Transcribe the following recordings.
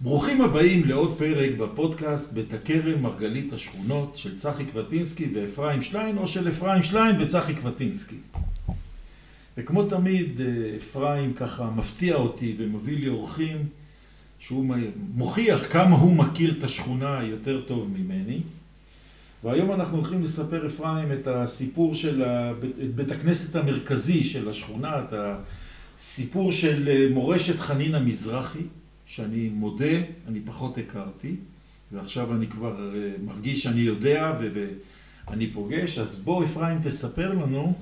ברוכים הבאים לעוד פרק בפודקאסט בית הכרם מרגלית השכונות של צחי קווטינסקי ואפרים שליין או של אפרים שליין וצחי קווטינסקי. וכמו תמיד אפרים ככה מפתיע אותי ומביא לי אורחים שהוא מוכיח כמה הוא מכיר את השכונה יותר טוב ממני. והיום אנחנו הולכים לספר אפרים את הסיפור של בית הכנסת המרכזי של השכונה, את הסיפור של מורשת חנין מזרחי. שאני מודה, אני פחות הכרתי, ועכשיו אני כבר מרגיש שאני יודע ואני פוגש, אז בוא אפרים תספר לנו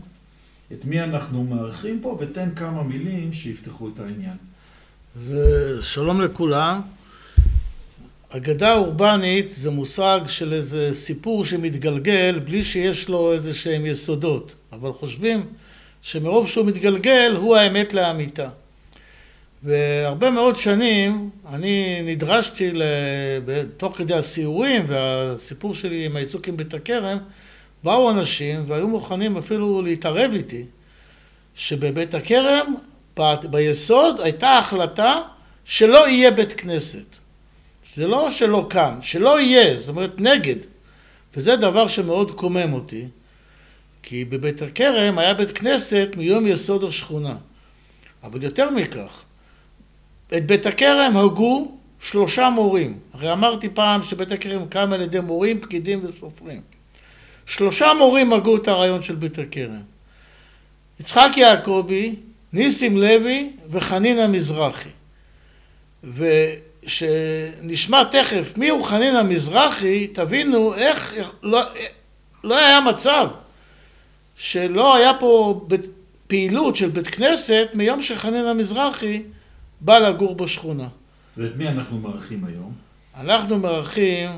את מי אנחנו מארחים פה ותן כמה מילים שיפתחו את העניין. זה שלום לכולם. אגדה אורבנית זה מושג של איזה סיפור שמתגלגל בלי שיש לו איזה שהם יסודות, אבל חושבים שמרוב שהוא מתגלגל הוא האמת לאמיתה. והרבה מאוד שנים אני נדרשתי תוך כדי הסיורים והסיפור שלי עם העיסוק עם בית הכרם באו אנשים והיו מוכנים אפילו להתערב איתי שבבית הכרם ביסוד הייתה החלטה שלא יהיה בית כנסת. זה לא שלא קם, שלא יהיה, זאת אומרת נגד. וזה דבר שמאוד קומם אותי, כי בבית הכרם היה בית כנסת מיום יסוד השכונה. אבל יותר מכך, את בית הכרם הגו שלושה מורים. הרי אמרתי פעם שבית הכרם קם על ידי מורים, פקידים וסופרים. שלושה מורים הגו את הרעיון של בית הכרם. יצחק יעקבי, ניסים לוי וחנין מזרחי. ושנשמע תכף מי הוא חנין מזרחי, תבינו איך לא, לא היה מצב שלא היה פה פעילות של בית כנסת מיום שחנין מזרחי בא לגור בשכונה. ואת מי אנחנו מארחים היום? אנחנו מארחים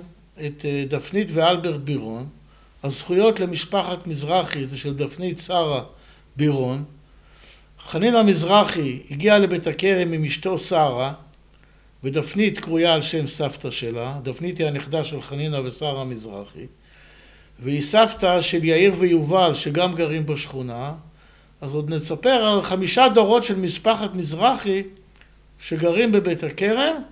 את אה, דפנית ואלברט בירון. הזכויות למשפחת מזרחי זה של דפנית שרה בירון. חנינה מזרחי הגיעה לבית הכרם עם אשתו שרה, ודפנית קרויה על שם סבתא שלה. דפנית היא הנכדה של חנינה ושרה מזרחי. והיא סבתא של יאיר ויובל שגם גרים בשכונה. אז עוד נספר על חמישה דורות של משפחת מזרחי שגרים בבית הכרם,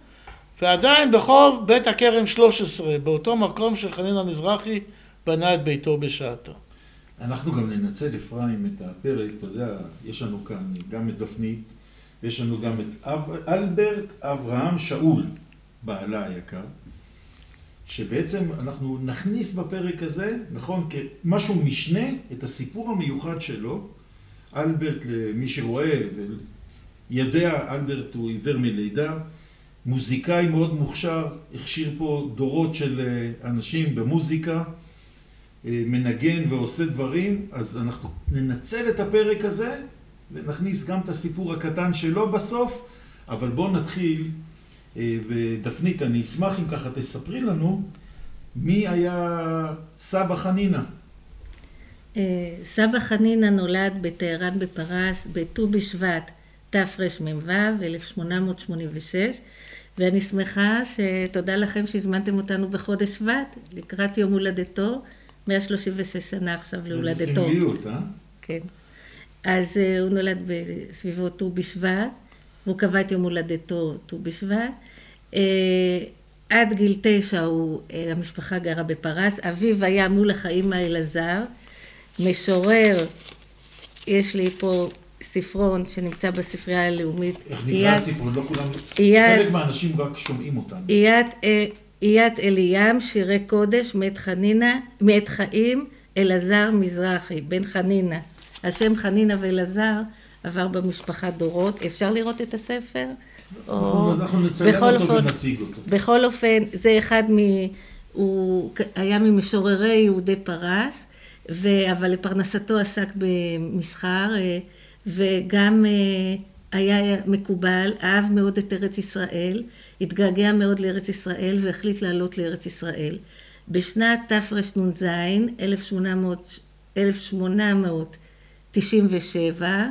ועדיין בחוב בית הכרם 13, באותו מקום שחנין המזרחי בנה את ביתו בשעתו. אנחנו גם ננצל, אפרים, את הפרק, אתה יודע, יש לנו כאן גם את דפנית, ויש לנו גם את אב, אלברט אברהם שאול, בעלה היקר, שבעצם אנחנו נכניס בפרק הזה, נכון, כמשהו משנה, את הסיפור המיוחד שלו, אלברט, למי שרואה יודע, אלברט הוא עיוור מלידה, מוזיקאי מאוד מוכשר, הכשיר פה דורות של אה, אנשים במוזיקה, אה, מנגן ועושה דברים, אז אנחנו ננצל את הפרק הזה ונכניס גם את הסיפור הקטן שלו בסוף, אבל בואו נתחיל, אה, ודפנית, אני אשמח אם ככה תספרי לנו מי היה סבא חנינה. סבא חנינה נולד בטהרן בפרס בט"ו בשבט תרמ"ו, 1886, ואני שמחה שתודה לכם שהזמנתם אותנו בחודש שבט, לקראת יום הולדתו, 136 שנה עכשיו להולדתו. איזה סמליות, אה? כן. אז uh, הוא נולד בסביבו ט"ו בשבט, והוא קבע את יום הולדתו ט"ו בשבט. Uh, עד גיל תשע הוא, uh, המשפחה גרה בפרס, אביו היה מול החיים האלעזר, משורר, יש לי פה ספרון שנמצא בספרייה הלאומית. איך נקרא הספרון? לא כולם... חלק מהאנשים רק שומעים אותנו. איית אליאם, שירי קודש, מאת חנינה, מאת חיים, אלעזר מזרחי, בן חנינה. השם חנינה ואלעזר עבר במשפחה דורות. אפשר לראות את הספר? אנחנו נציין אותו ונציג אותו. בכל אופן, זה אחד מ... הוא היה ממשוררי יהודי פרס, אבל לפרנסתו עסק במסחר. וגם אה, היה מקובל, אהב מאוד את ארץ ישראל, התגעגע מאוד לארץ ישראל והחליט לעלות לארץ ישראל. בשנת תרנ"ז, 1897,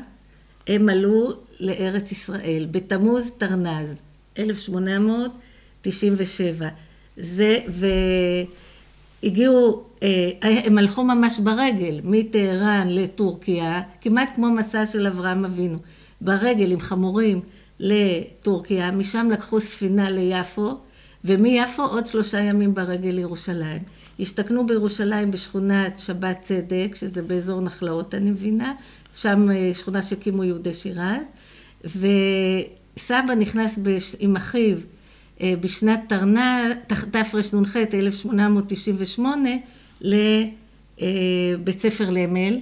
הם עלו לארץ ישראל, בתמוז תרנ"ז, 1897. זה, והגיעו אה, הם הלכו ממש ברגל, מטהרן לטורקיה, כמעט כמו מסע של אברהם אבינו, ברגל עם חמורים לטורקיה, משם לקחו ספינה ליפו, ומיפו עוד שלושה ימים ברגל לירושלים. השתכנו בירושלים בשכונת שבת צדק, שזה באזור נחלאות אני מבינה, שם אה, שכונה שהקימו יהודי שירז, וסבא נכנס בש... עם אחיו בשנת תרנ"ט, תרנ"ח, 1898, לבית ספר למל,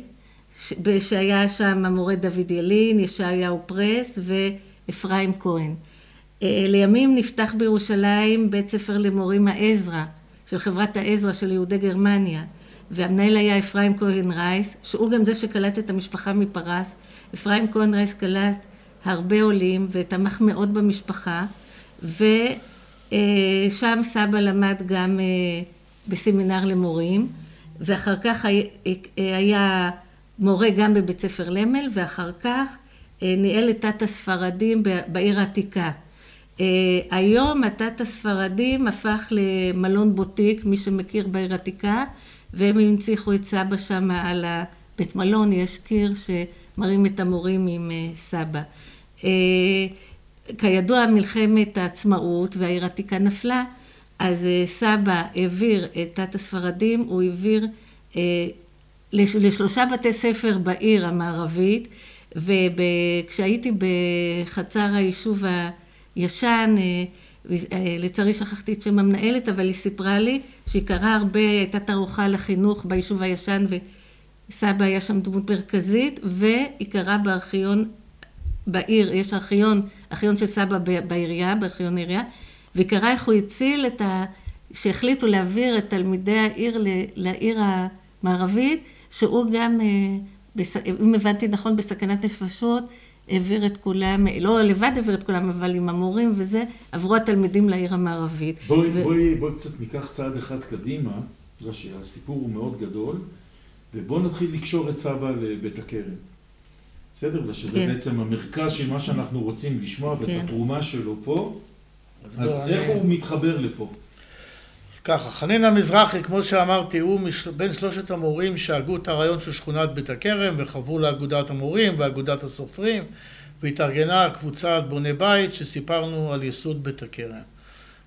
שהיה שם המורה דוד ילין, ישעיהו פרס ואפרים כהן. אה, לימים נפתח בירושלים בית ספר למורים העזרא, של חברת העזרא של יהודי גרמניה, והמנהל היה אפרים כהן רייס, שהוא גם זה שקלט את המשפחה מפרס. אפרים כהן רייס קלט הרבה עולים ותמך מאוד במשפחה, ושם סבא למד גם אה, בסמינר למורים, ואחר כך היה מורה גם בבית ספר למל, ואחר כך אה, ניהל את תת הספרדים בעיר העתיקה. אה, היום התת הספרדים הפך למלון בוטיק, מי שמכיר בעיר העתיקה, והם הנציחו את סבא שם על הבית מלון, יש קיר שמראים את המורים עם אה, סבא. כידוע מלחמת העצמאות והעיר העתיקה נפלה, אז סבא העביר את תת הספרדים, הוא העביר לשלושה בתי ספר בעיר המערבית, וכשהייתי בחצר היישוב הישן, אה, אה, לצערי שכחתי את שם המנהלת, אבל היא סיפרה לי שהיא קראה הרבה, הייתה תערוכה לחינוך ביישוב הישן, וסבא היה שם דמות מרכזית, והיא קראה בארכיון בעיר, יש ארכיון, ארכיון של סבא בעירייה, בארכיון העירייה, והיא קראה איך הוא הציל את ה... שהחליטו להעביר את תלמידי העיר לעיר המערבית, שהוא גם, אה, אם הבנתי נכון, בסכנת נפשות, העביר את כולם, לא לבד העביר את כולם, אבל עם המורים וזה, עברו התלמידים לעיר המערבית. בואי, ו... בואי, בואי קצת ניקח צעד אחד קדימה, בגלל שהסיפור הוא מאוד גדול, ובואו נתחיל לקשור את סבא לבית הכרם. בסדר? בגלל שזה כן. בעצם המרכז של מה שאנחנו רוצים לשמוע, כן. ואת התרומה שלו פה. אז, אז איך אני... הוא מתחבר לפה? אז ככה, חנין המזרחי, כמו שאמרתי, הוא בין שלושת המורים שהגו את הרעיון של שכונת בית הכרם וחברו לאגודת המורים ואגודת הסופרים והתארגנה קבוצת בוני בית שסיפרנו על יסוד בית הכרם.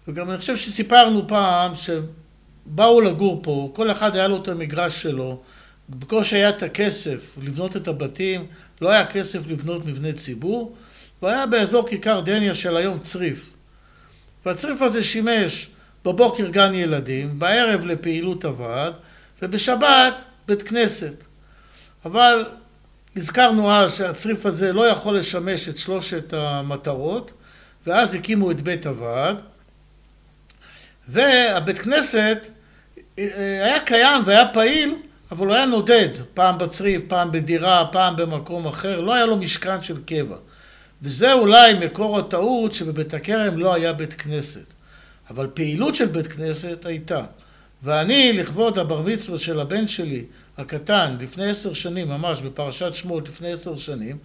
וגם אני חושב שסיפרנו פעם שבאו לגור פה, כל אחד היה לו את המגרש שלו, בקושי היה את הכסף לבנות את הבתים, לא היה כסף לבנות מבני ציבור, והיה באזור כיכר דניה של היום צריף. והצריף הזה שימש בבוקר גן ילדים, בערב לפעילות הוועד, ובשבת בית כנסת. אבל הזכרנו אז שהצריף הזה לא יכול לשמש את שלושת המטרות, ואז הקימו את בית הוועד, והבית כנסת אה, היה קיים והיה פעיל, אבל הוא היה נודד, פעם בצריף, פעם בדירה, פעם במקום אחר, לא היה לו משכן של קבע. וזה אולי מקור הטעות שבבית הכרם לא היה בית כנסת. אבל פעילות של בית כנסת הייתה. ואני, לכבוד הבר מצווה של הבן שלי, הקטן, לפני עשר שנים, ממש בפרשת שמות לפני עשר שנים,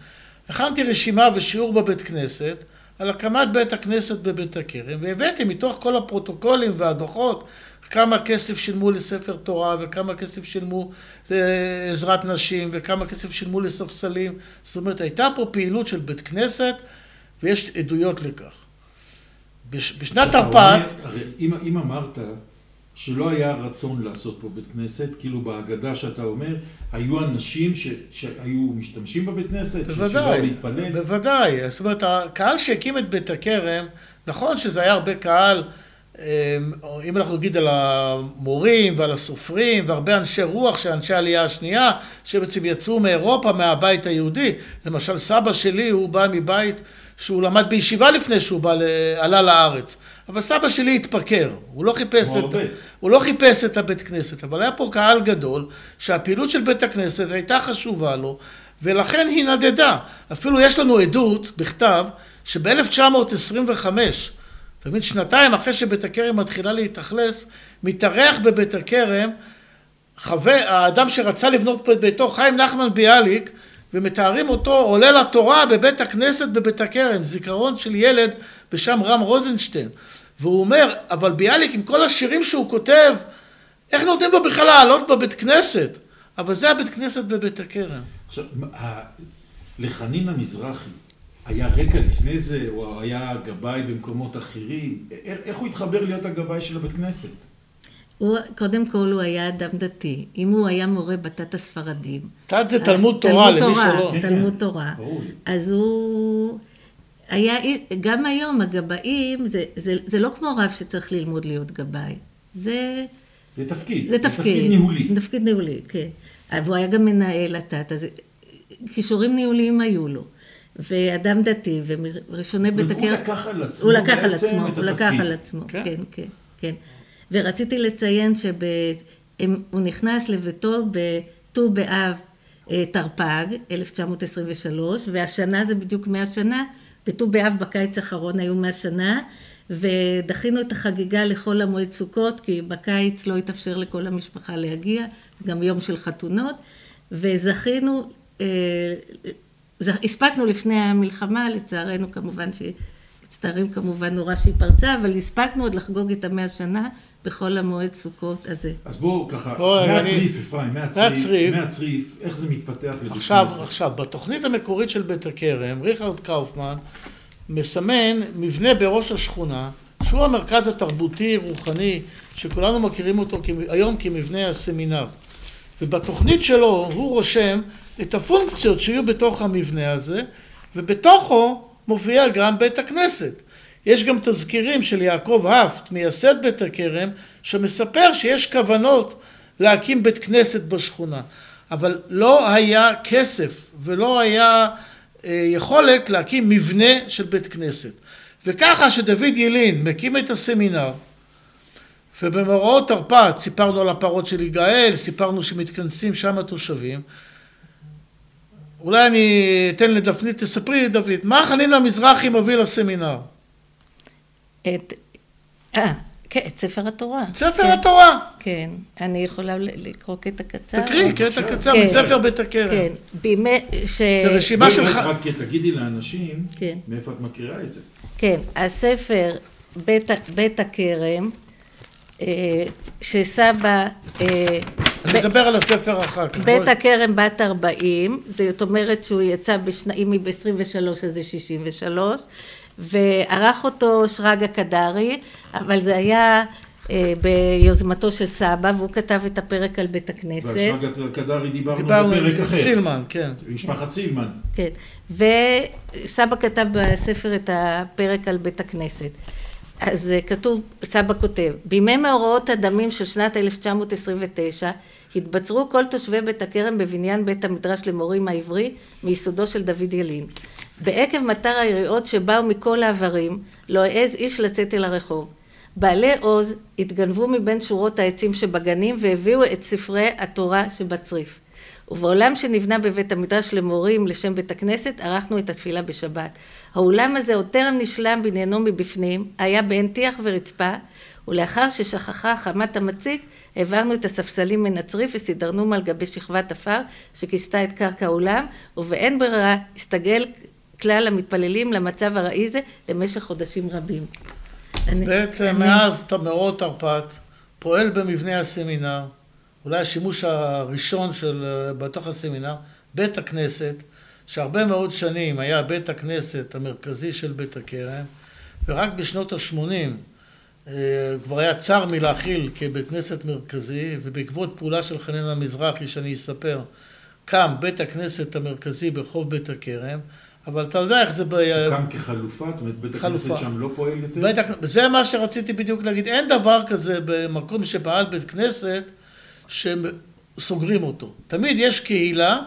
הכנתי רשימה ושיעור בבית כנסת על הקמת בית הכנסת בבית הכרם, והבאתי מתוך כל הפרוטוקולים והדוחות כמה כסף שילמו לספר תורה, וכמה כסף שילמו לעזרת נשים, וכמה כסף שילמו לספסלים. זאת אומרת, הייתה פה פעילות של בית כנסת, ויש עדויות לכך. בשנת תרפ"ט... אם, אם אמרת שלא היה רצון לעשות פה בית כנסת, כאילו בהגדה שאתה אומר, היו אנשים ש, שהיו משתמשים בבית כנסת, בוודאי, להתפלל? בוודאי, זאת אומרת, הקהל שהקים את בית הכרם, נכון שזה היה הרבה קהל, אמ, אם אנחנו נגיד על המורים ועל הסופרים והרבה אנשי רוח של אנשי העלייה השנייה שבעצם יצאו מאירופה מהבית היהודי למשל סבא שלי הוא בא מבית שהוא למד בישיבה לפני שהוא בא, עלה לארץ. אבל סבא שלי התפקר, הוא לא חיפש את, הוא לא חיפש את הבית כנסת, אבל היה פה קהל גדול שהפעילות של בית הכנסת הייתה חשובה לו, ולכן היא נדדה. אפילו יש לנו עדות בכתב שב-1925, תמיד שנתיים אחרי שבית הכרם מתחילה להתאכלס, מתארח בבית הכרם חבר, האדם שרצה לבנות פה את ביתו, חיים נחמן ביאליק, ומתארים אותו עולה לתורה בבית הכנסת בבית הכרם, זיכרון של ילד בשם רם רוזנשטיין. והוא אומר, אבל ביאליק עם כל השירים שהוא כותב, איך נותנים לו בכלל לעלות בבית כנסת? אבל זה הבית כנסת בבית הכרם. עכשיו, לחנין המזרחי, היה רקע לפני זה, או היה גבאי במקומות אחרים? איך, איך הוא התחבר להיות הגבאי של הבית כנסת? הוא, קודם כל הוא היה אדם דתי. אם הוא היה מורה בתת הספרדים. תת זה תלמוד תורה, למי שלא. כן, תלמוד כן, תורה. ברור. אז הוא היה, גם היום הגבאים, זה, זה, זה לא כמו רב שצריך ללמוד להיות גבאי. זה... זה תפקיד. זה תפקיד. תפקיד ניהולי. תפקיד ניהולי, כן. והוא היה גם מנהל התת, אז כישורים ניהוליים היו לו. ואדם דתי, וראשוני בית הכרם... הוא לקח על עצמו הוא לקח על עצמו, את הוא לקח. על עצמו, כן. כן, כן, כן. ורציתי לציין שהוא נכנס לביתו בט"ו באב אה, תרפ"ג, 1923, והשנה זה בדיוק 100 שנה, בט"ו באב בקיץ האחרון היו 100 שנה, ודחינו את החגיגה לחול המועד סוכות, כי בקיץ לא התאפשר לכל המשפחה להגיע, גם יום של חתונות, וזכינו, אה, הספקנו לפני המלחמה, לצערנו כמובן שמצטערים כמובן נורא שהיא פרצה, אבל הספקנו עוד לחגוג את המאה שנה בחול המועד סוכות הזה. אז בואו ככה, אני- מהצריף, אפרים, מהצריף, מהצריף. מהצריף, איך זה מתפתח לבית עכשיו, כנסת? עכשיו, בתוכנית המקורית של בית הכרם, ריכרד קאופמן מסמן מבנה בראש השכונה, שהוא המרכז התרבותי-רוחני, שכולנו מכירים אותו היום כמבנה הסמינר. ובתוכנית שלו הוא רושם את הפונקציות שיהיו בתוך המבנה הזה, ובתוכו מופיע גם בית הכנסת. יש גם תזכירים של יעקב האפט, מייסד בית הכרם, שמספר שיש כוונות להקים בית כנסת בשכונה. אבל לא היה כסף ולא היה אה, יכולת להקים מבנה של בית כנסת. וככה שדוד ילין מקים את הסמינר, ובמאורעות תרפ"ט סיפרנו על הפרות של יגאל, סיפרנו שמתכנסים שם התושבים. אולי אני אתן לדפנית, תספרי דוד, מה חנין המזרחי מביא לסמינר? את... אה, כן, את ספר התורה. את ספר כן, התורה. כן, אני יכולה ל- לקרוא קטע קצר? תקריא קטע קצר כן. מספר בית הכרם. כן, בימי... ש... זה רשימה שלך. רק תגידי לאנשים, כן. מאיפה את מכירה את זה. כן, הספר בית, בית הכרם, אה, שסבא... אה, אני ב- מדבר על הספר אחר כך. בית. הכרם בת 40, זאת אומרת שהוא יצא, בשנה, אם היא ב-23 אז זה 63, וערך אותו שרגא קדרי, אבל זה היה אה, ביוזמתו של סבא, והוא כתב את הפרק על בית ועל הכנסת. שרגא קדרי דיברנו דיברנו בפרק עם אחר. סילמן, כן. משפחת סילמן. כן, וסבא כתב בספר את הפרק על בית הכנסת. אז אה, כתוב, סבא כותב, בימי מאורעות הדמים של שנת 1929 התבצרו כל תושבי בית הכרם בבניין בית המדרש למורים העברי מיסודו של דוד ילין. בעקב מטר היריעות שבאו מכל העברים, לא העז איש לצאת אל הרחוב. בעלי עוז התגנבו מבין שורות העצים שבגנים והביאו את ספרי התורה שבצריף. ובעולם שנבנה בבית המדרש למורים לשם בית הכנסת, ערכנו את התפילה בשבת. האולם הזה עוד טרם נשלם בניינו מבפנים, היה בעין טיח ורצפה, ולאחר ששכחה חמת המציק, העברנו את הספסלים מן הצריף וסידרנום על גבי שכבת עפר שכיסתה את קרקע האולם, ובאין ברירה הסתגל כלל המתפללים למצב הראי זה למשך חודשים רבים. אז אני- בעצם אני- מאז מאורעות תרפ"ט פועל במבנה הסמינר, אולי השימוש הראשון של, אה, בתוך הסמינר, בית הכנסת, שהרבה מאוד שנים היה בית הכנסת המרכזי של בית הכרם, ורק בשנות ה-80 כבר היה צר מלהכיל כבית כנסת מרכזי, ובעקבות פעולה של חנן המזרחי שאני אספר, קם בית הכנסת המרכזי ברחוב בית הכרם, אבל אתה יודע איך זה... ב- קם כחלופה, זאת אומרת, בית חלופה. הכנסת שם לא פועל יותר? בית זה מה שרציתי בדיוק להגיד, אין דבר כזה במקום שפעל בית כנסת שסוגרים אותו. תמיד יש קהילה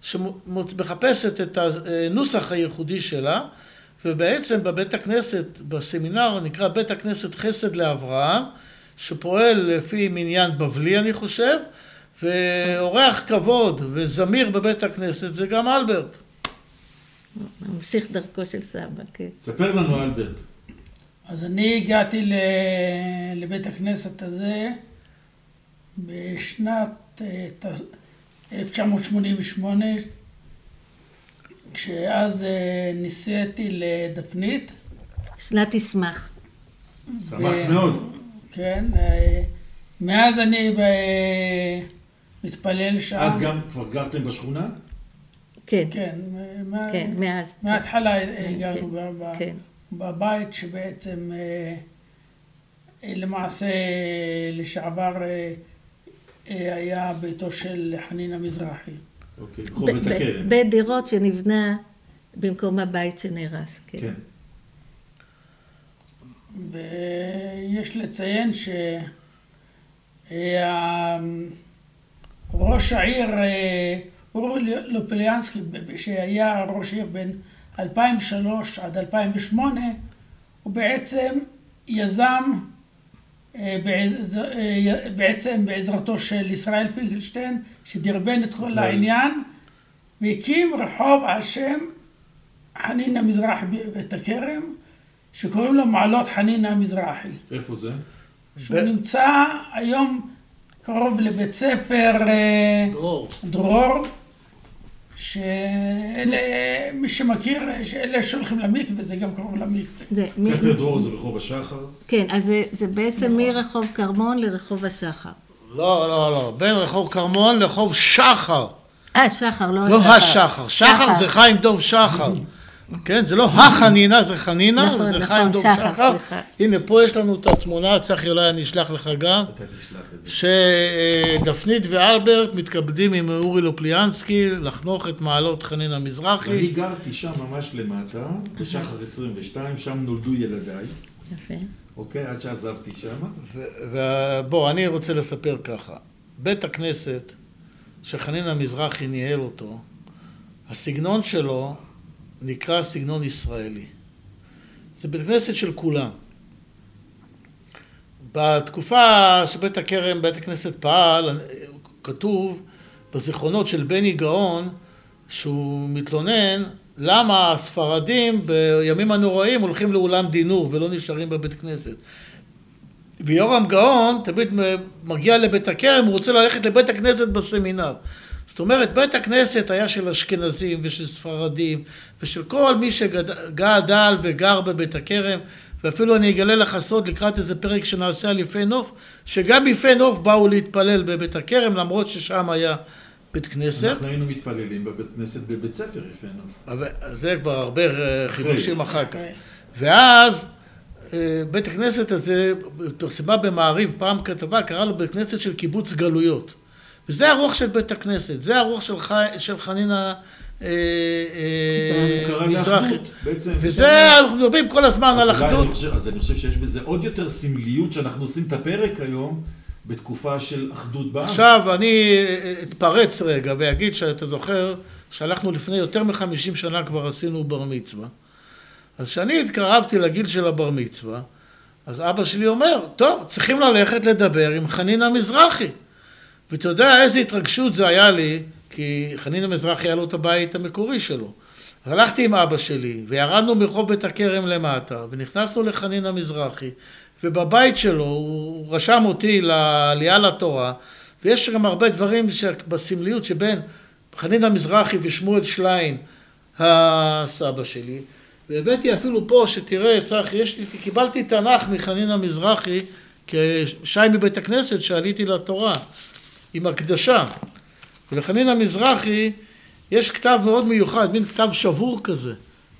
שמחפשת את הנוסח הייחודי שלה, ובעצם בבית הכנסת, בסמינר, נקרא בית הכנסת חסד לאברהם, שפועל לפי מניין בבלי אני חושב, ואורח כבוד וזמיר בבית הכנסת זה גם אלברט. ממשיך דרכו של סבא, כן. ספר לנו, אלברט. אז אני הגעתי ל- לבית הכנסת הזה בשנת אה, ת- 1988, כשאז אה, נישאתי לדפנית, שנת תשמח. שמח ו- מאוד. כן, אה, מאז אני ב- מתפלל שם. אז גם כבר גרתם בשכונה? כן, כן, מה- כן, מאז. מההתחלה הגענו כן, ב- ב- כן. בבית שבעצם אה, אה, למעשה לשעבר אה, אה, היה ביתו של חנינה מזרחי. אוקיי, ב- הכרם. בית דירות שנבנה במקום הבית שנהרס, כן. כן. ויש לציין שראש העיר אורי לופליאנסקי, שהיה ראש עיר בין 2003 עד 2008, הוא בעצם יזם אה, אה, בעצם בעזרתו של ישראל פינקלשטיין, שדרבן את כל. העניין, והקים רחוב על שם חנינה מזרחי בבית הכרם, שקוראים לו מעלות חנינה המזרחי. איפה זה? שהוא ב- נמצא היום קרוב לבית ספר אה, דרור. דרור, שאלה, מי שמכיר, אלה שהולכים למקווה, זה גם קרוב למקווה. זה, מ- ספר דרור זה רחוב השחר. כן, אז זה, זה בעצם מרחוב כרמון לרחוב השחר. לא, לא, לא, בין רחוב כרמון לרחוב שחר. אה, שחר, לא לא השחר. השחר. שחר זה חיים דוב שחר. כן, זה לא החנינה, זה חנינה, נכון, וזה נכון, חיים דוב שחר, שחר. הנה, פה יש לנו את התמונה, צחי אולי אני אשלח לך גם. אתה תשלח את זה. שדפנית ואלברט מתכבדים עם אורי לופליאנסקי לחנוך את מעלות חנין אני המזרחי. גרתי שם ממש למטה, בשחר 22, שם נולדו ילדיי, יפה. אוקיי? עד שעזבתי שם. ובוא, אני רוצה לספר ככה. בית הכנסת שחנין המזרחי ניהל אותו, הסגנון שלו נקרא סגנון ישראלי. זה בית כנסת של כולם. בתקופה שבית הכרם, בית הכנסת פעל, כתוב בזיכרונות של בני גאון, שהוא מתלונן למה הספרדים בימים הנוראים הולכים לאולם דינור ולא נשארים בבית כנסת. ויורם גאון תמיד מגיע לבית הכרם, הוא רוצה ללכת לבית הכנסת בסמינר. זאת אומרת, בית הכנסת היה של אשכנזים ושל ספרדים ושל כל מי שגדל וגר בבית הכרם, ואפילו אני אגלה לך סוד לקראת איזה פרק שנעשה על יפי נוף, שגם יפי נוף באו להתפלל בבית הכרם, למרות ששם היה בית כנסת. אנחנו היינו מתפללים בבית כנסת בבית ספר יפה נוף. אבל זה כבר הרבה אה, חידושים אחר כך. ואז אה, בית הכנסת הזה, פרסמה במעריב פעם כתבה, קרא לו בית כנסת של קיבוץ גלויות. וזה הרוח של בית הכנסת, זה הרוח של, חי, של חנינה אה, אה, מזרחי. וזה, אנחנו מדברים כל הזמן על אחדות. אז אני חושב שיש בזה עוד יותר סמליות שאנחנו עושים את הפרק היום בתקופה של אחדות בעם. עכשיו אני אתפרץ רגע ואגיד שאתה זוכר שהלכנו לפני יותר מחמישים שנה כבר עשינו בר מצווה. אז כשאני התקרבתי לגיל של הבר מצווה, אז אבא שלי אומר, טוב, צריכים ללכת לדבר עם חנינה מזרחי. ואתה יודע איזה התרגשות זה היה לי, כי חנינה מזרחי היה לו את הבית המקורי שלו. הלכתי עם אבא שלי, וירדנו מרחוב בית הכרם למטה, ונכנסנו לחנינה מזרחי, ובבית שלו הוא רשם אותי לעלייה לתורה, ויש גם הרבה דברים בסמליות שבין חנינה מזרחי ושמואל שליין, הסבא שלי, והבאתי אפילו פה, שתראה, צחי, יש לי, קיבלתי תנ"ך מחנינה מזרחי, כשי מבית הכנסת, שעליתי לתורה, עם הקדשה. ולחנינה מזרחי יש כתב מאוד מיוחד, מין כתב שבור כזה.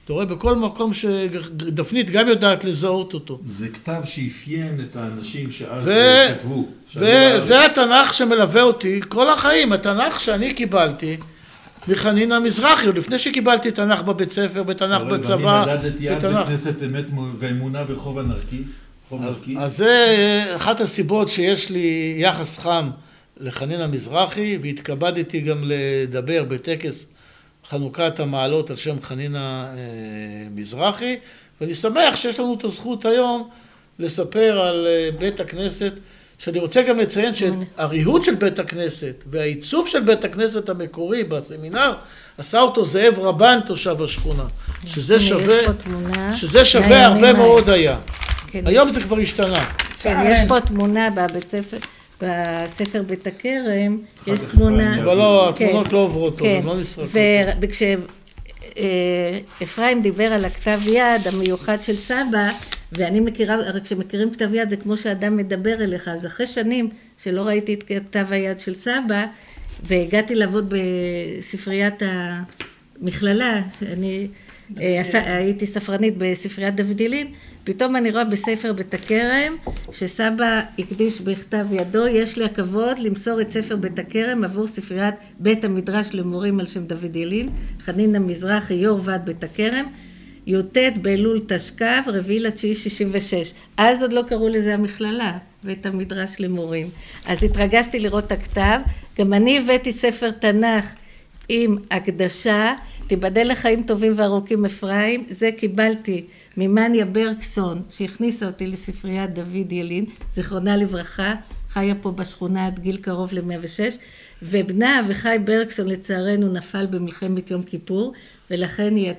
אתה רואה בכל מקום שדפנית גם יודעת לזהות אותו. זה כתב שאפיין את האנשים שאז ו- כתבו. וזה התנ"ך שמלווה אותי כל החיים, התנ"ך שאני קיבלתי מחנינה מזרחי, עוד לפני שקיבלתי תנ"ך בבית ספר, בתנ"ך בצבא, ואני נדדתי עד בתנ"ך. בית כנסת אמת ואמונה ברחוב הנרקיס. אז. אז זה אחת הסיבות שיש לי יחס חם לחנינה מזרחי, והתכבדתי גם לדבר בטקס חנוכת המעלות על שם חנינה מזרחי, ואני שמח שיש לנו את הזכות היום לספר על אה, בית הכנסת, שאני רוצה גם לציין שהריהוט של בית הכנסת והעיצוב של בית הכנסת המקורי בסמינר, עשה אותו זאב רבן תושב השכונה, שזה שווה, שזה שווה הרבה. מאוד היה. כן. היום זה כבר השתנה. כן, יש פה תמונה בבית ספר, בספר בית הכרם, יש תמונה... אבל לא, כן, התמונות לא עוברות טוב, כן, הן לא נשרפות. וכשאפרים דיבר על הכתב יד המיוחד של סבא, ואני מכירה, הרי כשמכירים כתב יד זה כמו שאדם מדבר אליך, אז אחרי שנים שלא ראיתי את כתב היד של סבא, והגעתי לעבוד בספריית מכללה, שאני אה, עשה- הייתי ספרנית בספריית דוד ילין, פתאום אני רואה בספר בית הכרם, שסבא הקדיש בכתב ידו, יש לי הכבוד למסור את ספר בית הכרם עבור ספריית בית המדרש למורים על שם דוד ילין, חנינא מזרחי, יו"ר ועד בית הכרם, י"ט באלול תשכ"ו, רביעי לתשיעי שישים ושש. אז עוד לא קראו לזה המכללה, בית המדרש למורים. אז התרגשתי לראות את הכתב. גם אני הבאתי ספר תנ"ך עם הקדשה, תיבדל לחיים טובים וארוכים אפרים, זה קיבלתי ממניה ברקסון, שהכניסה אותי לספריית דוד ילין, זיכרונה לברכה, חיה פה בשכונה עד גיל קרוב ל-106, ובנה אביחי ברקסון לצערנו נפל במלחמת יום כיפור, ולכן היא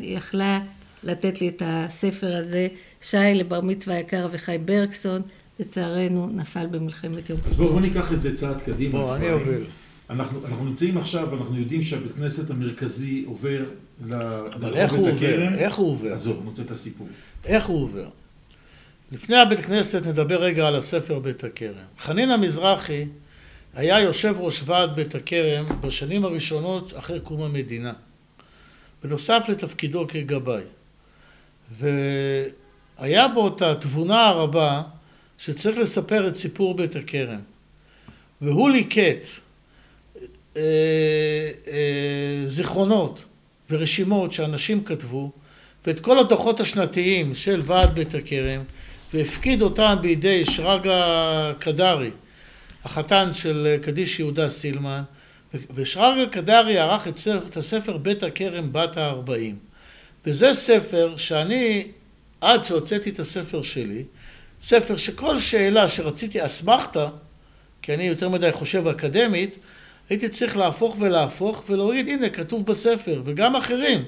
יכלה לתת לי את הספר הזה, שי לבר מצווה היקר אביחי ברקסון, לצערנו נפל במלחמת יום אז כיפור. בואו בוא ניקח את זה צעד קדימה. בוא, אני. אוביל. אנחנו, אנחנו נמצאים עכשיו, אנחנו יודעים שהבית כנסת המרכזי עובר לרחוב עובר? הכרם. איך הוא עובר? עזוב, רוצה את הסיפור. איך הוא עובר? לפני הבית כנסת נדבר רגע על הספר בית הכרם. חנינא מזרחי היה יושב ראש ועד בית הכרם בשנים הראשונות אחרי קום המדינה. בנוסף לתפקידו כגבאי. והיה בו את התבונה הרבה שצריך לספר את סיפור בית הכרם. והוא ליקט אה, אה, זיכרונות ורשימות שאנשים כתבו ואת כל הדוחות השנתיים של ועד בית הכרם והפקיד אותם בידי שרגא קדרי, החתן של קדיש יהודה סילמן, ושרגא קדרי ערך את ספר- את הספר בית הכרם בת הארבעים. וזה ספר שאני, עד שהוצאתי את הספר שלי, ספר שכל שאלה שרציתי אסמכתה, כי אני יותר מדי חושב אקדמית, הייתי צריך להפוך ולהפוך ולהוריד, הנה, כתוב בספר, וגם אחרים.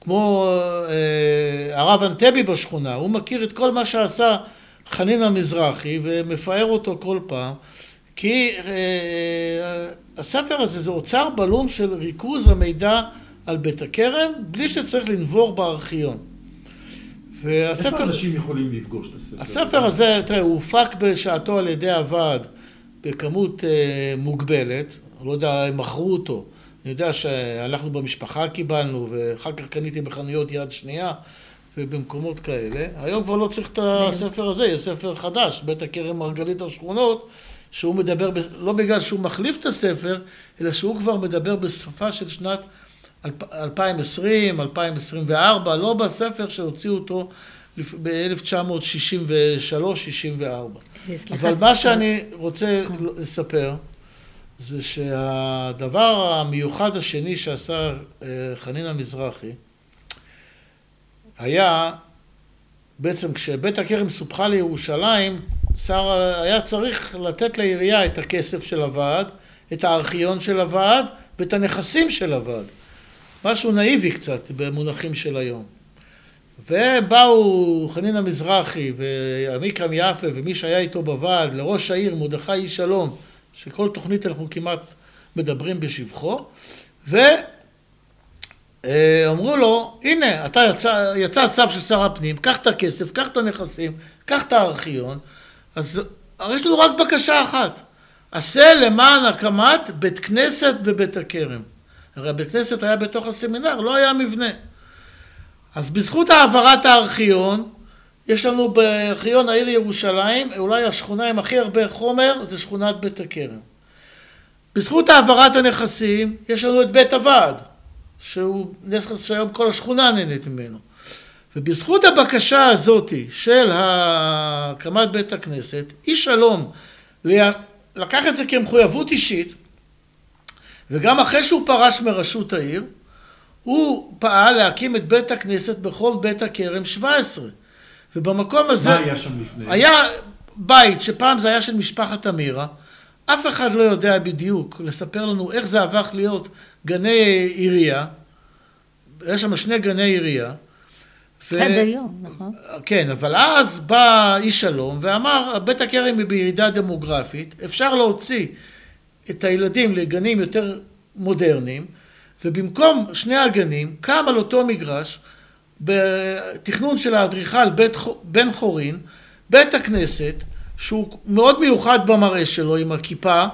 כמו אה, הרב אנטבי בשכונה, הוא מכיר את כל מה שעשה חנין המזרחי ומפאר אותו כל פעם, כי אה, הספר הזה זה אוצר בלום של ריכוז המידע על בית הכרם, בלי שצריך לנבור בארכיון. והספר... איפה אנשים יכולים לפגוש את הספר? הספר הזה, תראה, הוא הופק בשעתו על ידי הוועד בכמות אה, מוגבלת, לא יודע אם מכרו אותו, אני יודע שהלכנו במשפחה קיבלנו, ואחר כך קניתי בחנויות יד שנייה ובמקומות כאלה. היום כבר לא צריך את הספר הזה, יש ספר חדש, בית הכרם מרגלית השכונות, שהוא מדבר, ב- לא בגלל שהוא מחליף את הספר, אלא שהוא כבר מדבר בשפה של שנת אלפ- 2020, 2024, לא בספר שהוציאו אותו ב-1963-64. סליחה. אבל מה שאני רוצה לספר, זה שהדבר המיוחד השני שעשה אה, חנין המזרחי, היה, בעצם כשבית הכרם סופחה לירושלים, שר, היה צריך לתת לעירייה את הכסף של הוועד, את הארכיון של הוועד ואת הנכסים של הוועד. משהו נאיבי קצת במונחים של היום. ובאו חנין המזרחי ועמיקם יפה ומי שהיה איתו בוועד לראש העיר מרדכי איש שלום שכל תוכנית אנחנו כמעט מדברים בשבחו ואמרו לו הנה אתה יצא, יצא צו של שר הפנים קח את הכסף קח את הנכסים קח את הארכיון אז יש לנו רק בקשה אחת עשה למען הקמת בית כנסת בבית הכרם. הרי הבית כנסת היה בתוך הסמינר לא היה מבנה. אז בזכות העברת הארכיון, יש לנו בארכיון העיר ירושלים, אולי השכונה עם הכי הרבה חומר, זה שכונת בית הכרם. בזכות העברת הנכסים, יש לנו את בית הוועד, שהוא נכס שהיום כל השכונה נהנית ממנו. ובזכות הבקשה הזאת של הקמת בית הכנסת, איש שלום לקח את זה כמחויבות אישית, וגם אחרי שהוא פרש מראשות העיר, הוא פעל להקים את בית הכנסת ברחוב בית הכרם 17. ובמקום הזה... מה היה שם לפני? היה בית שפעם זה היה של משפחת אמירה. אף אחד לא יודע בדיוק לספר לנו איך זה הפך להיות גני עירייה. יש שם שני גני עירייה. ו... עד היום, נכון. כן, אבל אז בא איש שלום ואמר, בית הכרם היא בירידה דמוגרפית, אפשר להוציא את הילדים לגנים יותר מודרניים, ובמקום שני הגנים קם על אותו מגרש בתכנון של האדריכל בן חורין בית הכנסת שהוא מאוד מיוחד במראה שלו עם הכיפה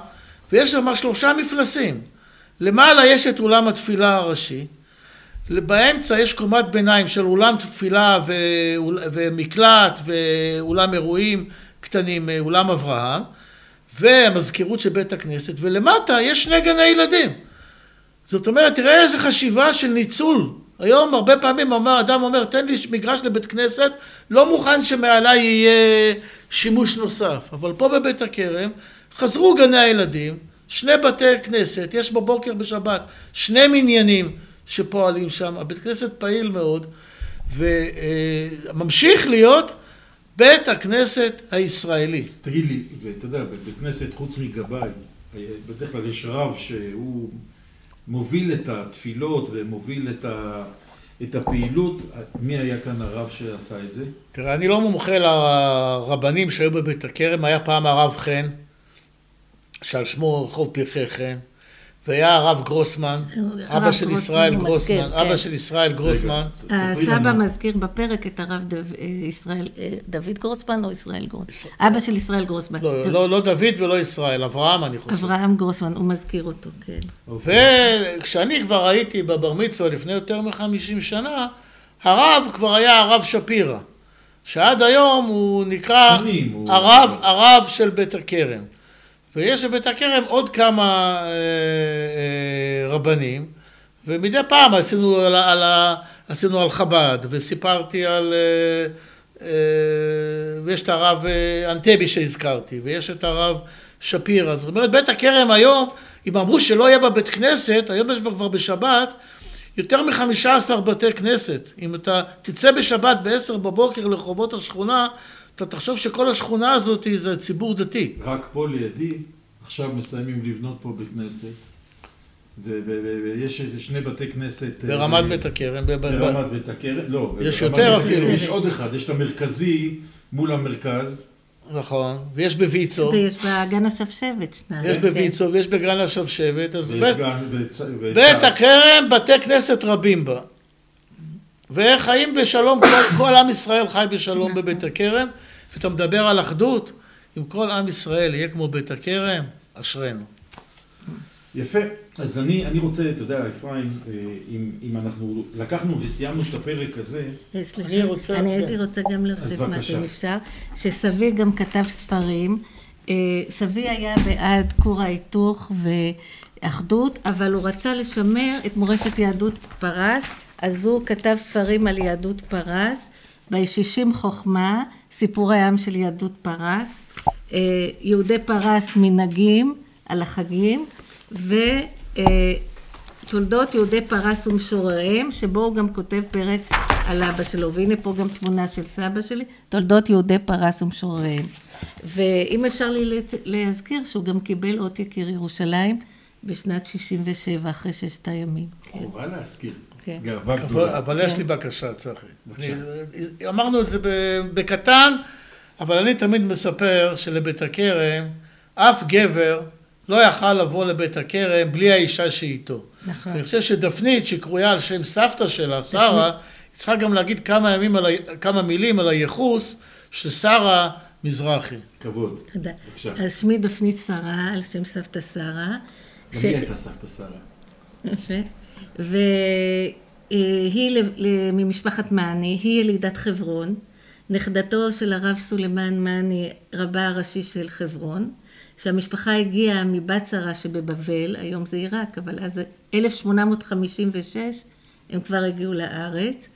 ויש שם שלושה מפלסים למעלה יש את אולם התפילה הראשי באמצע יש קומת ביניים של אולם תפילה ומקלט ואולם אירועים קטנים, אולם אברהם, והמזכירות של בית הכנסת, ולמטה יש שני גני ילדים. זאת אומרת, תראה איזה חשיבה של ניצול. היום הרבה פעמים אומר, אדם אומר, תן לי מגרש לבית כנסת, לא מוכן שמעליי יהיה שימוש נוסף. אבל פה בבית הכרם חזרו גני הילדים, שני בתי כנסת, יש בבוקר בשבת שני מניינים שפועלים שם, הבית כנסת פעיל מאוד, וממשיך להיות בית הכנסת הישראלי. תגיד לי, ואתה יודע, בבית כנסת חוץ מגבאי, בדרך כלל יש רב שהוא מוביל את התפילות ומוביל את, ה, את הפעילות, מי היה כאן הרב שעשה את זה? תראה, אני לא מומחה לרבנים שהיו בבית הכרם, היה פעם הרב חן, שעל שמו רחוב פרחי חן, והיה הרב גרוסמן, אבא של ישראל גרוסמן, אבא של ישראל גרוסמן. הסבא מזכיר בפרק את הרב ישראל, דוד גרוסמן או ישראל גרוסמן? אבא של ישראל גרוסמן. לא דוד ולא ישראל, אברהם אני חושב. אברהם גרוסמן, הוא מזכיר אותו, כן. וכשאני כבר הייתי בבר מצווה לפני יותר מחמישים שנה, הרב כבר היה הרב שפירא, שעד היום הוא נקרא הרב של בית הכרם. ויש בבית הכרם עוד כמה אה, אה, רבנים, ומדי פעם עשינו על, על, עשינו על חב"ד, וסיפרתי על... אה, ויש את הרב אנטבי שהזכרתי, ויש את הרב שפירא. זאת אומרת, בית הכרם היום, אם אמרו שלא יהיה בבית כנסת, היום יש כבר בשבת יותר מחמישה עשר בתי כנסת. אם אתה תצא בשבת בעשר בבוקר לרחובות השכונה, אתה תחשוב שכל השכונה הזאת זה ציבור דתי. רק פה לידי, עכשיו מסיימים לבנות פה בית כנסת, ויש שני בתי כנסת... אה, ברמת בית הכרם. ברמת בית הכרם, לא. יש יותר אפילו. יש עוד אחד, יש את המרכזי מול המרכז. נכון, ויש בויצו. ויש בגן השבשבת שניים. יש בויצו ויש בגן השבשבת, אז בית הכרם, בתי כנסת רבים בה. וחיים בשלום, כל, כל עם ישראל חי בשלום בבית הכרם, ואתה מדבר על אחדות, אם כל עם ישראל יהיה כמו בית הכרם, אשרינו. יפה. אז אני, אני רוצה, אתה יודע, אפרים, אה, אם, אם אנחנו לקחנו וסיימנו את הפרק הזה... אה, סליחה, אני, רוצה, אני הייתי. רוצה גם להוסיף משהו, אם אפשר, שסבי גם כתב ספרים. אה, סבי היה בעד כור ההיתוך ואחדות, אבל הוא רצה לשמר את מורשת יהדות פרס. אז הוא כתב ספרים על יהדות פרס, בישישים חוכמה, סיפורי עם של יהדות פרס, אה, יהודי פרס מנהגים על החגים, ותולדות יהודי פרס ומשורריהם, שבו הוא גם כותב פרק על אבא שלו, והנה פה גם תמונה של סבא שלי, תולדות יהודי פרס ומשורריהם. ואם אפשר לי להזכיר שהוא גם קיבל אות יקיר ירושלים בשנת 67, אחרי ששת הימים. חובה להזכיר. כן. גאווה גדולה. אבל יש לי בקשה, צחי. אמרנו את זה בקטן, אבל אני תמיד מספר שלבית הכרם, אף גבר לא יכל לבוא לבית הכרם בלי האישה שאיתו. נכון. אני חושב שדפנית, שקרויה על שם סבתא שלה, שרה, צריכה גם להגיד כמה, ימים על, כמה מילים על הייחוס של שרה מזרחי. כבוד. תודה. אז שמי דפנית שרה, על שם סבתא שרה. גם היא הייתה סבתא שרה. והיא ממשפחת מאני, היא ילידת חברון, נכדתו של הרב סולימן מאני, רבה הראשי של חברון, שהמשפחה הגיעה מבצרה שבבבל, היום זה עיראק, אבל אז 1856 הם כבר הגיעו לארץ,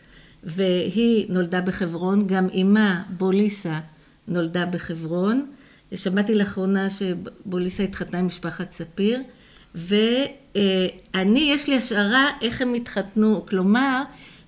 והיא נולדה בחברון, גם אמה בוליסה נולדה בחברון. שמעתי לאחרונה שבוליסה התחתנה עם משפחת ספיר, ו... אני, יש לי השערה איך הם התחתנו, כלומר,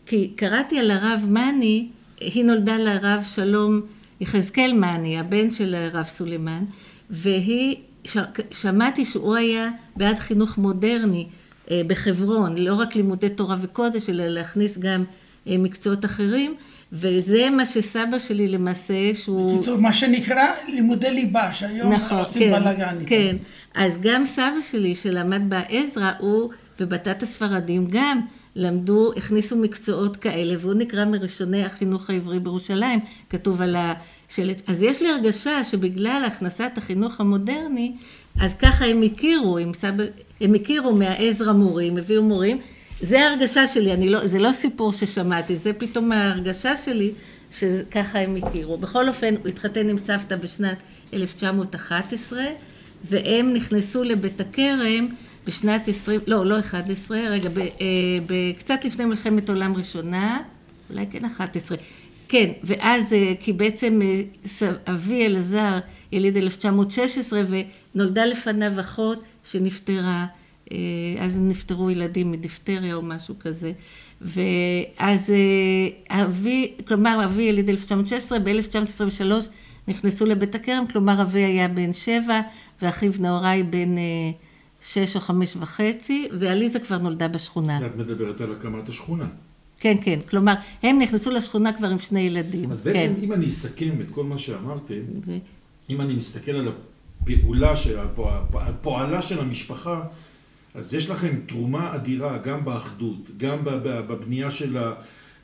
כי קראתי על הרב מאני, היא נולדה לרב שלום יחזקאל מאני, הבן של הרב סולימן, והיא, ש, שמעתי שהוא היה בעד חינוך מודרני אה, בחברון, לא רק לימודי תורה וקודש, אלא להכניס גם אה, מקצועות אחרים, וזה מה שסבא שלי למעשה, שהוא... בקיצור, מה שנקרא לימודי ליבה, שהיום נכון, עושים כן, בלאגן. כן, אז גם סבא שלי שלמד בעזרא, הוא ובתת הספרדים גם למדו, הכניסו מקצועות כאלה, והוא נקרא מראשוני החינוך העברי בירושלים, כתוב על השלט. אז יש לי הרגשה שבגלל הכנסת החינוך המודרני, אז ככה הם הכירו, הם, סבא, הם הכירו מהעזרא מורים, הביאו מורים, זה ההרגשה שלי, אני לא, זה לא סיפור ששמעתי, זה פתאום ההרגשה שלי שככה הם הכירו. בכל אופן, הוא התחתן עם סבתא בשנת 1911, והם נכנסו לבית הכרם בשנת 20, לא, לא 11, רגע, ב, אה, קצת לפני מלחמת עולם ראשונה, אולי כן 11, כן, ואז, אה, כי בעצם אה, אבי אלעזר יליד 1916, ונולדה לפניו אחות שנפטרה, אז נפטרו ילדים מדיפטריה או משהו כזה. ואז אבי, כלומר אבי יליד 1916, ב-1923 נכנסו לבית הכרם, כלומר אבי היה בן שבע ואחיו נהוראי בן שש או חמש וחצי, ועליזה כבר נולדה בשכונה. את מדברת על הקמת השכונה. כן, כן. כלומר, הם נכנסו לשכונה כבר עם שני ילדים. אז בעצם, כן. אם אני אסכם את כל מה שאמרתם, ו... אם אני מסתכל על הפעולה, של, על פועלה של המשפחה, אז יש לכם תרומה אדירה גם באחדות, גם בבנייה של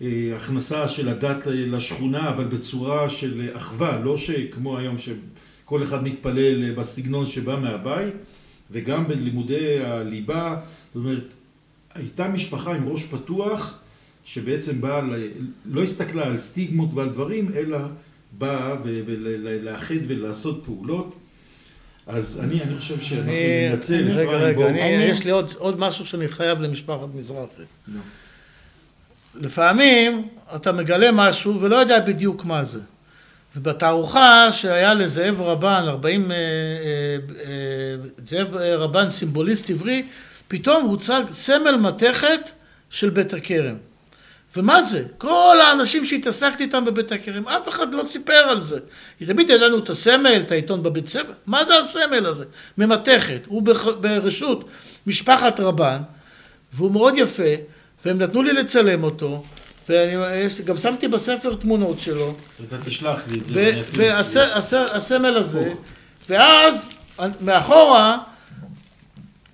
ההכנסה של הדת לשכונה, אבל בצורה של אחווה, לא שכמו היום שכל אחד מתפלל בסגנון שבא מהבית, וגם בלימודי הליבה, זאת אומרת, הייתה משפחה עם ראש פתוח, שבעצם באה, לא הסתכלה על סטיגמות ועל דברים, אלא באה לאחד ולעשות פעולות. אז אני, אני חושב שאנחנו ננצל, רגע, רגע, אני, יש לי עוד, עוד משהו שאני חייב למשפחת מזרחי. לפעמים אתה מגלה משהו ולא יודע בדיוק מה זה. ובתערוכה שהיה לזאב רבן, 40, אה, אה, אה, זאב רבן סימבוליסט עברי, פתאום הוצג סמל מתכת של בית הכרם. ומה זה? כל האנשים שהתעסקתי איתם בבית הכרם, אף אחד לא סיפר על זה. תמיד ידענו את הסמל, את העיתון בבית ספר, מה זה הסמל הזה? ממתכת, הוא ברשות משפחת רבן, והוא מאוד יפה, והם נתנו לי לצלם אותו, וגם שמתי בספר תמונות שלו. אתה תשלח לי את זה, ואני אשים את זה. והסמל הזה, ואז מאחורה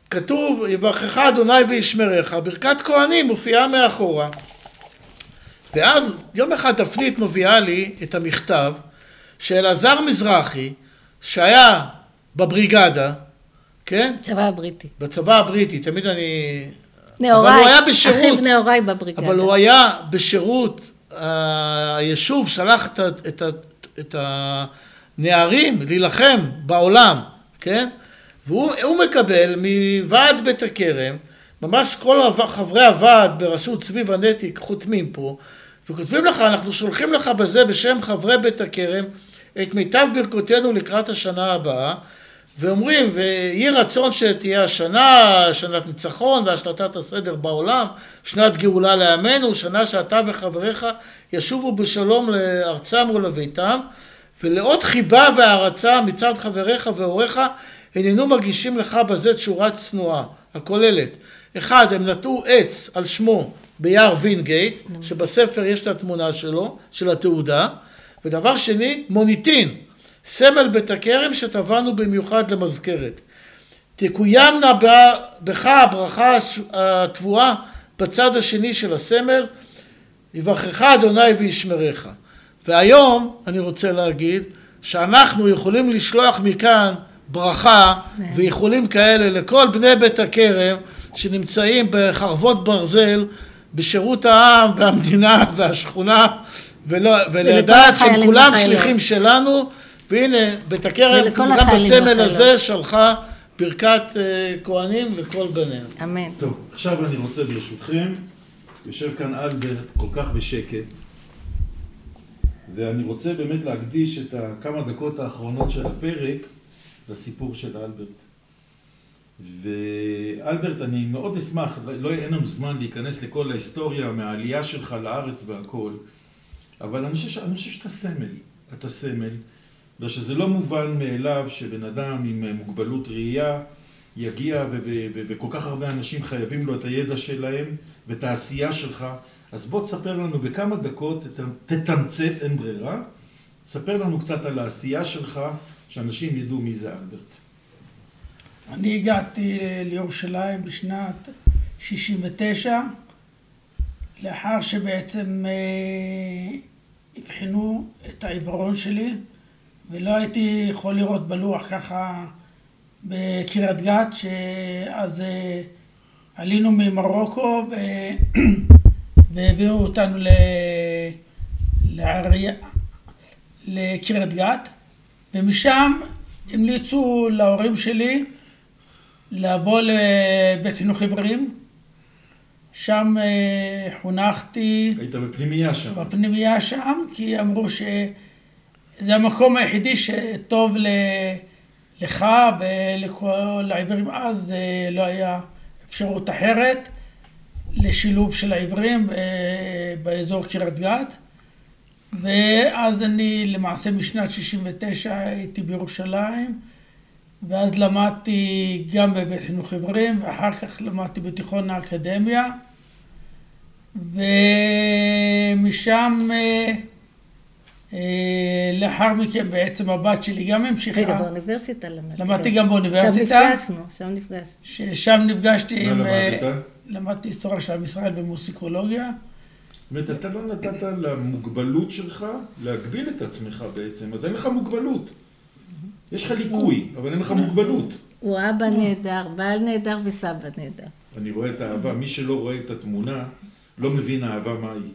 כתוב, יברכך אדוני וישמרך, ברכת כהנים מופיעה מאחורה. ואז יום אחד תפנית מביאה לי את המכתב שאלעזר מזרחי, שהיה בבריגדה, כן? בצבא הבריטי. בצבא הבריטי, תמיד אני... נאורי, אבל הוא היה בשירות, אחיו נאורי בבריגדה. אבל הוא היה בשירות, היישוב שלח את, את, את, את הנערים להילחם בעולם, כן? והוא מקבל מוועד בית הכרם, ממש כל חברי הוועד בראשות צבי ונטיק חותמים פה, וכותבים לך, אנחנו שולחים לך בזה בשם חברי בית הכרם את מיטב ברכותינו לקראת השנה הבאה, ואומרים, ויהי רצון שתהיה השנה, שנת ניצחון והשלטת הסדר בעולם, שנת גאולה לעמנו, שנה שאתה וחבריך ישובו בשלום לארצם ולביתם, ולאות חיבה והערצה מצד חבריך והוריך, הננו מגישים לך בזה תשורה צנועה, הכוללת. אחד, הם נטעו עץ על שמו ביער וינגייט, שבספר יש את התמונה שלו, של התעודה, ודבר שני, מוניטין, סמל בית הכרם שטבענו במיוחד למזכרת. תקוימנה בך הברכה התבואה בצד השני של הסמל, יברכך אדוני וישמרך. והיום אני רוצה להגיד שאנחנו יכולים לשלוח מכאן ברכה ואיחולים כאלה לכל בני בית הכרם שנמצאים בחרבות ברזל בשירות העם והמדינה והשכונה ולדעת שהם כולם שליחים שלנו והנה בית הכרם גם בסמל הזה שלחה ברכת אה, כהנים לכל בניהם. אמן. טוב, עכשיו אני רוצה ברשותכם, יושב כאן אלברט כל כך בשקט ואני רוצה באמת להקדיש את הכמה דקות האחרונות של הפרק לסיפור של אלברט. ואלברט, אני מאוד אשמח, לא, אין לנו זמן להיכנס לכל ההיסטוריה מהעלייה שלך לארץ והכל, אבל אני חושב, אני חושב שאתה סמל, אתה סמל, ושזה לא מובן מאליו שבן אדם עם מוגבלות ראייה יגיע וכל כך הרבה אנשים חייבים לו את הידע שלהם ואת העשייה שלך, אז בוא תספר לנו בכמה דקות, תתמצת, אין ברירה, תספר לנו קצת על העשייה שלך, שאנשים ידעו מי זה אלברט. אני הגעתי לירושלים בשנת 69, לאחר שבעצם אה, אבחנו את העיוורון שלי, ולא הייתי יכול לראות בלוח ככה בקריית גת, שאז אה, עלינו ממרוקו ו... והביאו אותנו ל... לעריה... לקריית גת, ומשם המליצו להורים שלי לבוא לבית חינוך עיוורים. שם אה, חונכתי היית בפנימייה שם. בפנימייה שם, כי אמרו שזה המקום היחידי שטוב. לך ולכל העיוורים אז אה, לא היה אפשרות אחרת לשילוב של העיוורים אה, באזור קריית גת. ואז אני למעשה משנת 69 הייתי בירושלים, ואז למדתי גם בבית חינוך עיוורים, ואחר כך למדתי בתיכון האקדמיה, ומשם אה, לאחר מכן בעצם הבת שלי גם המשיכה. רגע, באוניברסיטה למדתי. למדתי גם באוניברסיטה. שם נפגשנו, שם נפגשנו. ששם נפגשתי מה עם... אה, למדת? למדתי היסטוריה של עם ישראל במוסיקולוגיה. זאת אומרת, אתה לא נתת למוגבלות שלך להגביל את עצמך בעצם, אז אין לך מוגבלות. יש לך ליקוי, אבל אין לך מוגבלות. הוא אבא נהדר, בעל נהדר וסבא נהדר. אני רואה את האהבה, מי שלא רואה את התמונה, לא מבין אהבה מהי.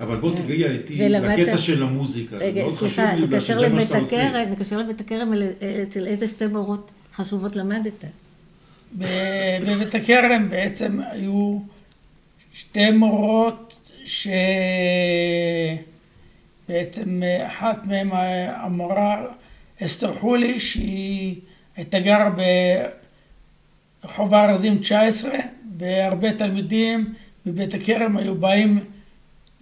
אבל בוא תגיע איתי לקטע של המוזיקה, זה רגע, מאוד חשוב סליחה, לי, בגלל תקשר שזה מה לבית שאתה עושה. הכרם, תקשר לבית הכרם אצל איזה שתי מורות חשובות למדת. בבית הכרם בעצם היו שתי מורות שבעצם אחת מהן המורה אסתר חולי שהיא הייתה גרה ברחוב הארזים 19 והרבה תלמידים מבית הכרם היו באים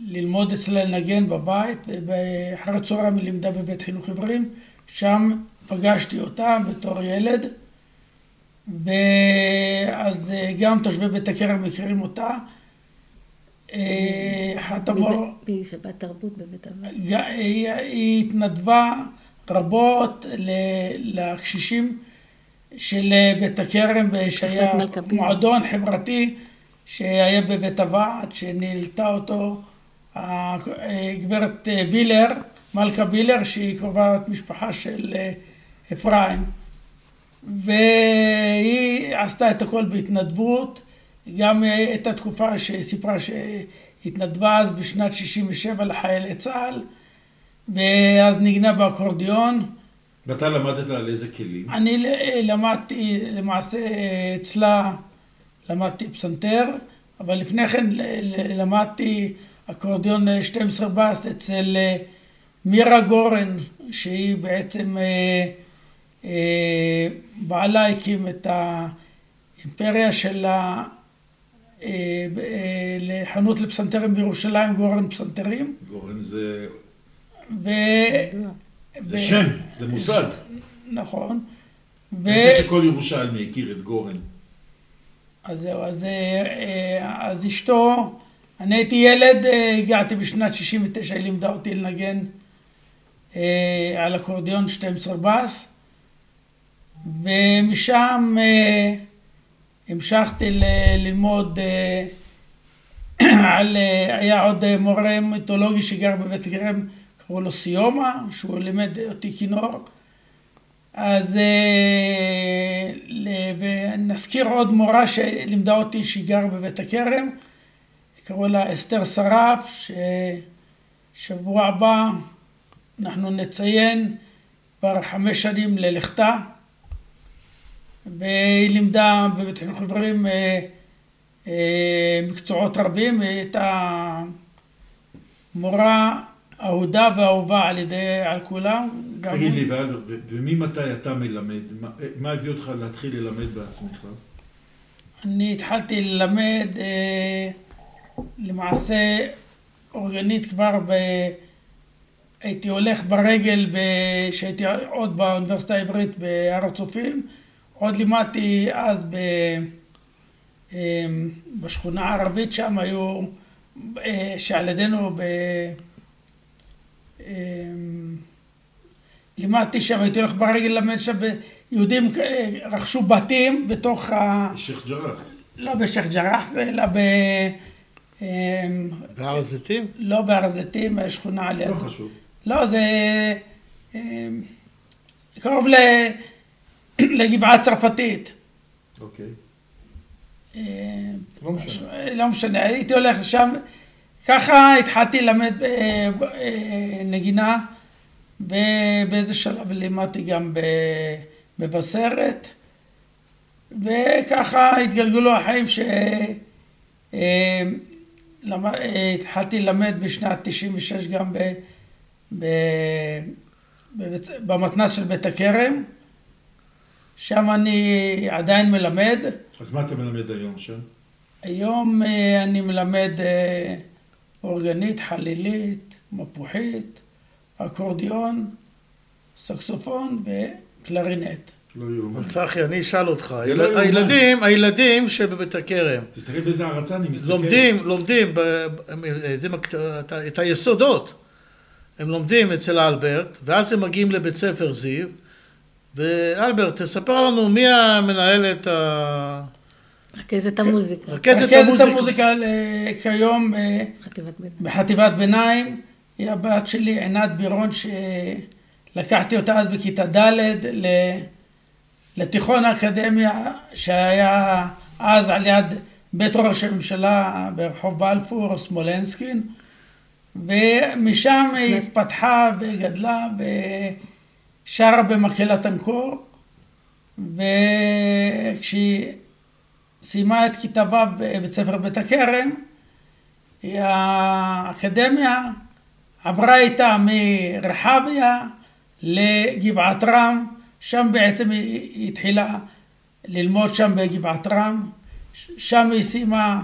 ללמוד אצלה לנגן בבית ואחר הצהריים היא לימדה בבית חינוך עיוורים שם פגשתי אותה בתור ילד ואז אה, גם תושבי בית הכרם מכירים אותה. אה, אחת המור... בשבת תרבות בבית אבות. היא היא התנדבה רבות לקשישים של בית הכרם, שהיה. מועדון חברתי שהיה בבית הוועד, שניהלתה אותו הגברת בילר, מלכה בילר, שהיא קרובת משפחה של אה, אפרים. והיא עשתה את הכל בהתנדבות, גם הייתה תקופה שסיפרה שהתנדבה אז בשנת 67 לחיילי צה"ל, ואז ניגנה באקורדיון. ואתה למדת על איזה כלים? אני למדתי, למעשה אצלה למדתי פסנתר, אבל לפני כן למדתי אקורדיון 12 בס אצל אה, מירה גורן, שהיא בעצם אה, אה, בעלה הקים את האימפריה של ה... אה, אה, לחנות לפסנתרים בירושלים, גורן פסנתרים, גורן זה ו... זה ו- שם, זה מוסד. נכון. ו... אני חושב שכל ירושלמי הכיר את גורן. אז זהו, אז, אה, אה, אז אשתו, אני הייתי ילד, אה, הגעתי בשנת 69, היא לימדה אותי לנגן אה, על אקורדיון 12 בס, ומשם אה, המשכתי ללמוד על, היה עוד מורה מיתולוגי שגר בבית גרם, קראו לו סיומה, שהוא לימד אותי כינור. אז ונזכיר עוד מורה שלימדה אותי שהיא בבית הכרם, קראו לה אסתר שרף, ששבוע הבא אנחנו נציין כבר חמש שנים ללכתה, והיא לימדה בבית חינוך עיוורים אה, אה, מקצועות רבים, היא הייתה מורה אהודה ואהובה על ידי, על כולם. תגיד לי, וממתי אתה מלמד? מה- מה הביא אותך להתחיל ללמד בעצמך? אני התחלתי ללמד אה, למעשה אורגנית כבר ב... הייתי הולך ברגל כשהייתי עוד באוניברסיטה העברית בהר הצופים, עוד לימדתי אז ב... אה, בשכונה הערבית שם היו, אה, שעל ידינו ב... אה, לימדתי שם, הייתי הולך ברגל ללמד שם, יהודים אה, רכשו בתים בתוך ה... שייח' ג'ראח. לא בשייח' ג'ראח, אלא ב... אמ, בהר הזיתים? לא בהר הזיתים, שכונה על יד... לא חשוב. לא, זה אמ, קרוב ל... לגבעה הצרפתית. אוקיי. אה, לא משנה. לא משנה, הייתי הולך לשם, ככה התחלתי ללמד אה, אה, נגינה, ובאיזה שלב לימדתי גם ב- מבשרת, וככה התגלגלו החיים ש... למד- אה, התחלתי ללמד בשנת 96 גם ב... ב... בבית- במתנ"ס של בית הכרם, שם אני עדיין מלמד. אז מה אתה מלמד היום שם? היום אה, אני מלמד אה, אורגנית, חלילית, מפוחית, אקורדיון, סקסופון וקלרינט. לא יאומן. צחי, אני אשאל אותך. זה לא יאומן. הילדים, הילדים שבבית הכרם, תסתכל באיזה הערצה אני מסתכל. לומדים, לומדים, ב- הם יודעים את את היסודות. הם לומדים אצל אלברט, ואז הם מגיעים לבית ספר זיו, ואלברט, תספר לנו מי המנהלת ה... רכזת המוזיקה, רכזת המוזיקה. ל- כיום אה. בחטיבת ביניים, היא הבת שלי עינת בירון שלקחתי אותה אז בכיתה ד'. לתיכון האקדמיה שהיה אז על יד בית ראש הממשלה ברחוב בלפור, סמולנסקין, ומשם היא התפתחה וגדלה ושרה במקהלת אנקור, וכשהיא סיימה את כיתה ו' בבית ספר בית הכרם, האקדמיה עברה איתה מרחביה לגבעת רם, שם בעצם היא התחילה ללמוד שם בגבעת רם, שם היא סיימה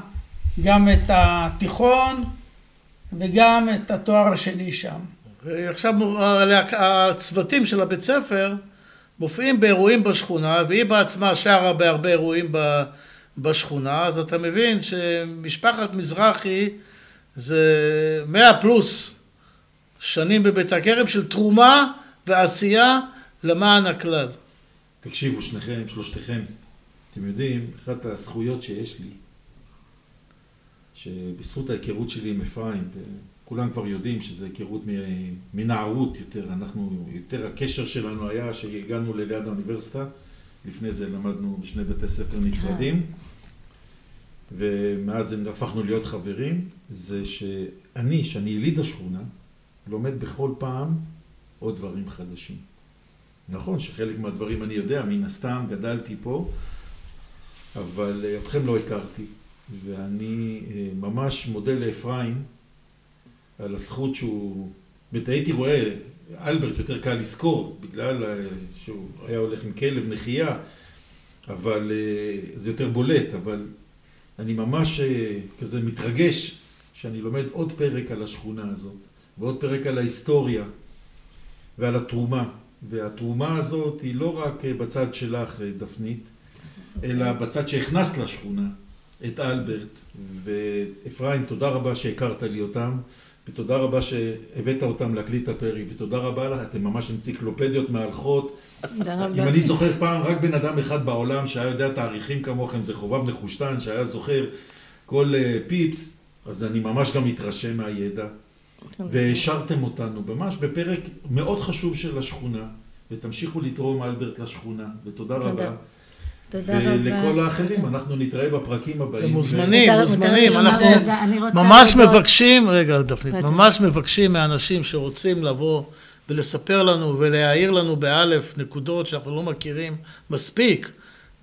גם את התיכון וגם את התואר השני שם. עכשיו הצוותים של הבית ספר מופיעים באירועים בשכונה, והיא בעצמה שרה בהרבה אירועים בשכונה, אז אתה מבין שמשפחת מזרחי זה מאה פלוס שנים בבית הכרם של תרומה ועשייה למען הכלל. תקשיבו, שניכם, שלושתכם, אתם יודעים, אחת הזכויות שיש לי, שבזכות ההיכרות שלי עם אפרים, וכולם כבר יודעים שזו היכרות מנערות יותר, אנחנו, יותר הקשר שלנו היה שהגענו לליד האוניברסיטה, לפני זה למדנו בשני בתי ספר נפרדים, ומאז הפכנו להיות חברים, זה שאני, שאני יליד השכונה, לומד בכל פעם עוד דברים חדשים. נכון שחלק מהדברים אני יודע, מן הסתם גדלתי פה, אבל אה, אתכם לא הכרתי, ואני אה, ממש מודה לאפרים על הזכות שהוא, באמת הייתי רואה, אלברט יותר קל לזכור, בגלל אה, שהוא היה הולך עם כלב נחייה, אבל זה יותר בולט, אבל אני ממש כזה מתרגש שאני לומד עוד פרק על השכונה הזאת, ועוד פרק על ההיסטוריה ועל התרומה. והתרומה הזאת היא לא רק בצד שלך, דפנית, אלא בצד שהכנסת לשכונה, את אלברט. ואפרים, תודה רבה שהכרת לי אותם, ותודה רבה שהבאת אותם להקליט הפרי, ותודה רבה לך, אתם ממש אנציקלופדיות מהלכות. תודה אם. אני זוכר פעם, רק בן אדם אחד בעולם שהיה יודע תאריכים כמוכם, זה חובב נחושתן, שהיה זוכר כל אה, פיפס, אז אני ממש גם מתרשם מהידע. והשארתם אותנו ממש בפרק מאוד חשוב של השכונה, ותמשיכו לתרום אלברט לשכונה, ותודה תודה. רבה. תודה רבה. ולכל האחרים, אנחנו נתראה בפרקים הבאים. אתם מוזמנים, מוזמנים, אנחנו ממש. מבקשים, רגע דפנית. ממש מבקשים מאנשים שרוצים לבוא ולספר לנו ולהעיר לנו באלף נקודות שאנחנו לא מכירים מספיק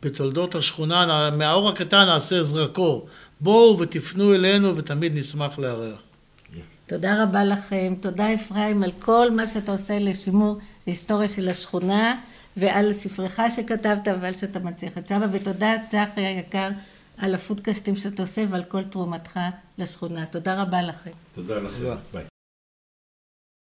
בתולדות השכונה, מהאור הקטן נעשה זרקור. בואו ותפנו אלינו ותמיד נשמח לארח. תודה רבה לכם, תודה אפרים על כל מה שאתה עושה לשימור ההיסטוריה של השכונה ועל ספרך שכתבת ועל שאתה מצליח את סבא ותודה צחי היקר על הפודקאסטים שאתה עושה ועל כל תרומתך לשכונה. תודה רבה לכם. תודה לכם. ביי.